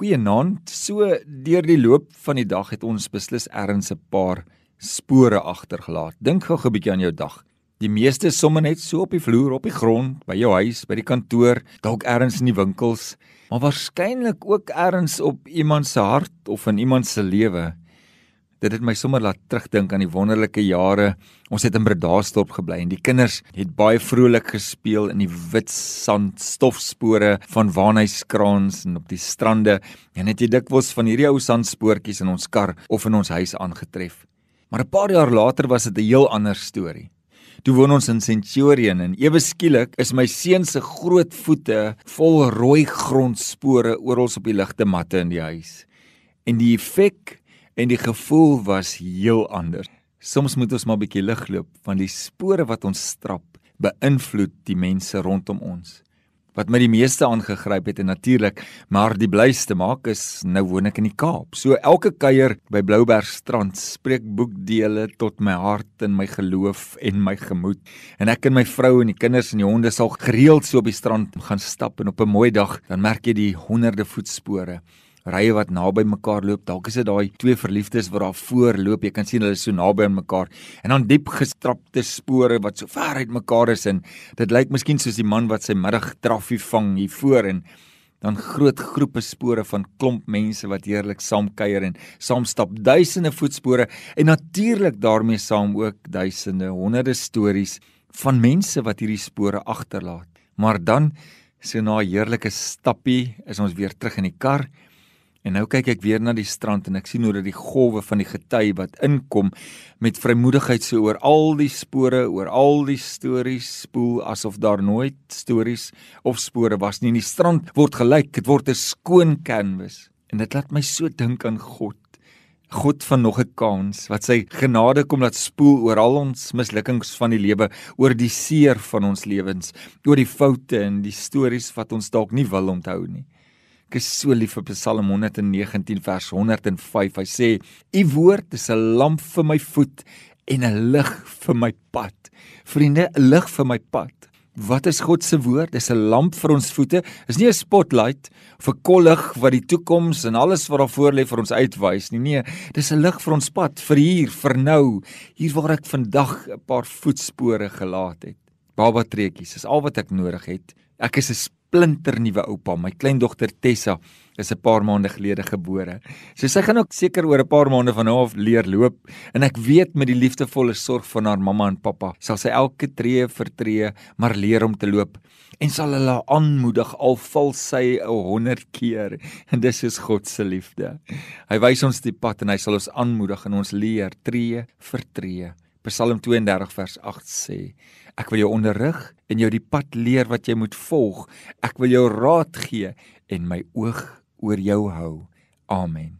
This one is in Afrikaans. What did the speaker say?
Goeienaand. So deur die loop van die dag het ons beslis ergens 'n paar spore agtergelaat. Dink gou 'n bietjie aan jou dag. Die meeste somme net so op die vloer, op die grond, by jou huis, by die kantoor, dalk ergens in die winkels, maar waarskynlik ook ergens op iemand se hart of in iemand se lewe. Dit het my sommer laat terugdink aan die wonderlike jare. Ons het in Bredasdorp gebly en die kinders het baie vrolik gespeel in die wit sand stofspore van waarnhuiskraans en op die strande en het jy dikwels van hierdie ou sandspoortjies in ons kar of in ons huis aangetref. Maar 'n paar jaar later was dit 'n heel ander storie. Toe woon ons in Centurion en ewe skielik is my seun se groot voete vol rooi grondspore oral op die ligte matte in die huis. En die effek en die gevoel was heel anders. Soms moet ons maar 'n bietjie lig loop van die spore wat ons strap beïnvloed die mense rondom ons. Wat my die meeste aangegryp het en natuurlik maar die blyste maak is nou woon ek in die Kaap. So elke kuier by Bloubergstrand spreek boekdele tot my hart en my geloof en my gemoed. En ek en my vrou en die kinders en die honde sal gereeld so op die strand gaan stap en op 'n mooi dag dan merk jy die honderde voetspore rye wat naby mekaar loop. Dalk is dit daai twee verliefdes wat daar voor loop. Jy kan sien hulle is so naby aan mekaar. En dan diep gestrapte spore wat so ver uit mekaar is en dit lyk miskien soos die man wat sy middagtraffie vang hier voor en dan groot groepe spore van klomp mense wat heerlik saam kuier en saam stap. Duisende voetspore en natuurlik daarmee saam ook duisende, honderde stories van mense wat hierdie spore agterlaat. Maar dan so na 'n heerlike stappie is ons weer terug in die kar En nou kyk ek weer na die strand en ek sien hoe dat die golwe van die gety wat inkom met vrymoedigheid so oor al die spore, oor al die stories spoel asof daar nooit stories of spore was nie. Die strand word gelyk, dit word 'n skoon canvas. En dit laat my so dink aan God. God van nog 'n kans wat sy genade kom laat spoel oor al ons mislukkings van die lewe, oor die seer van ons lewens, oor die foute en die stories wat ons dalk nie wil onthou nie. Ek is so lief vir Psalm 119 vers 105. Hy sê: "U woord is 'n lamp vir my voet en 'n lig vir my pad." Vriende, 'n lig vir my pad. Wat is God se woord? Dis 'n lamp vir ons voete. Is nie 'n spotlight of 'n kollig wat die toekoms en alles wat daar voor lê vir ons uitwys nie. Nee, dis 'n lig vir ons pad vir hier, vir nou, hier waar ek vandag 'n paar voetspore gelaat het. Baba treetjies, dis al wat ek nodig het. Ek is 'n splinternuwe oupa. My kleindogter Tessa is 'n paar maande gelede gebore. So sy gaan ook seker oor 'n paar maande van nou af leer loop en ek weet met die liefdevolle sorg van haar mamma en pappa sal sy elke tree vir tree maar leer om te loop en sal hulle aanmoedig al val sy 'n 100 keer en dis is God se liefde. Hy wys ons die pad en hy sal ons aanmoedig en ons leer tree vir tree. Psalm 32 vers 8 sê Ek wil jou onderrig en jou die pad leer wat jy moet volg. Ek wil jou raad gee en my oog oor jou hou. Amen.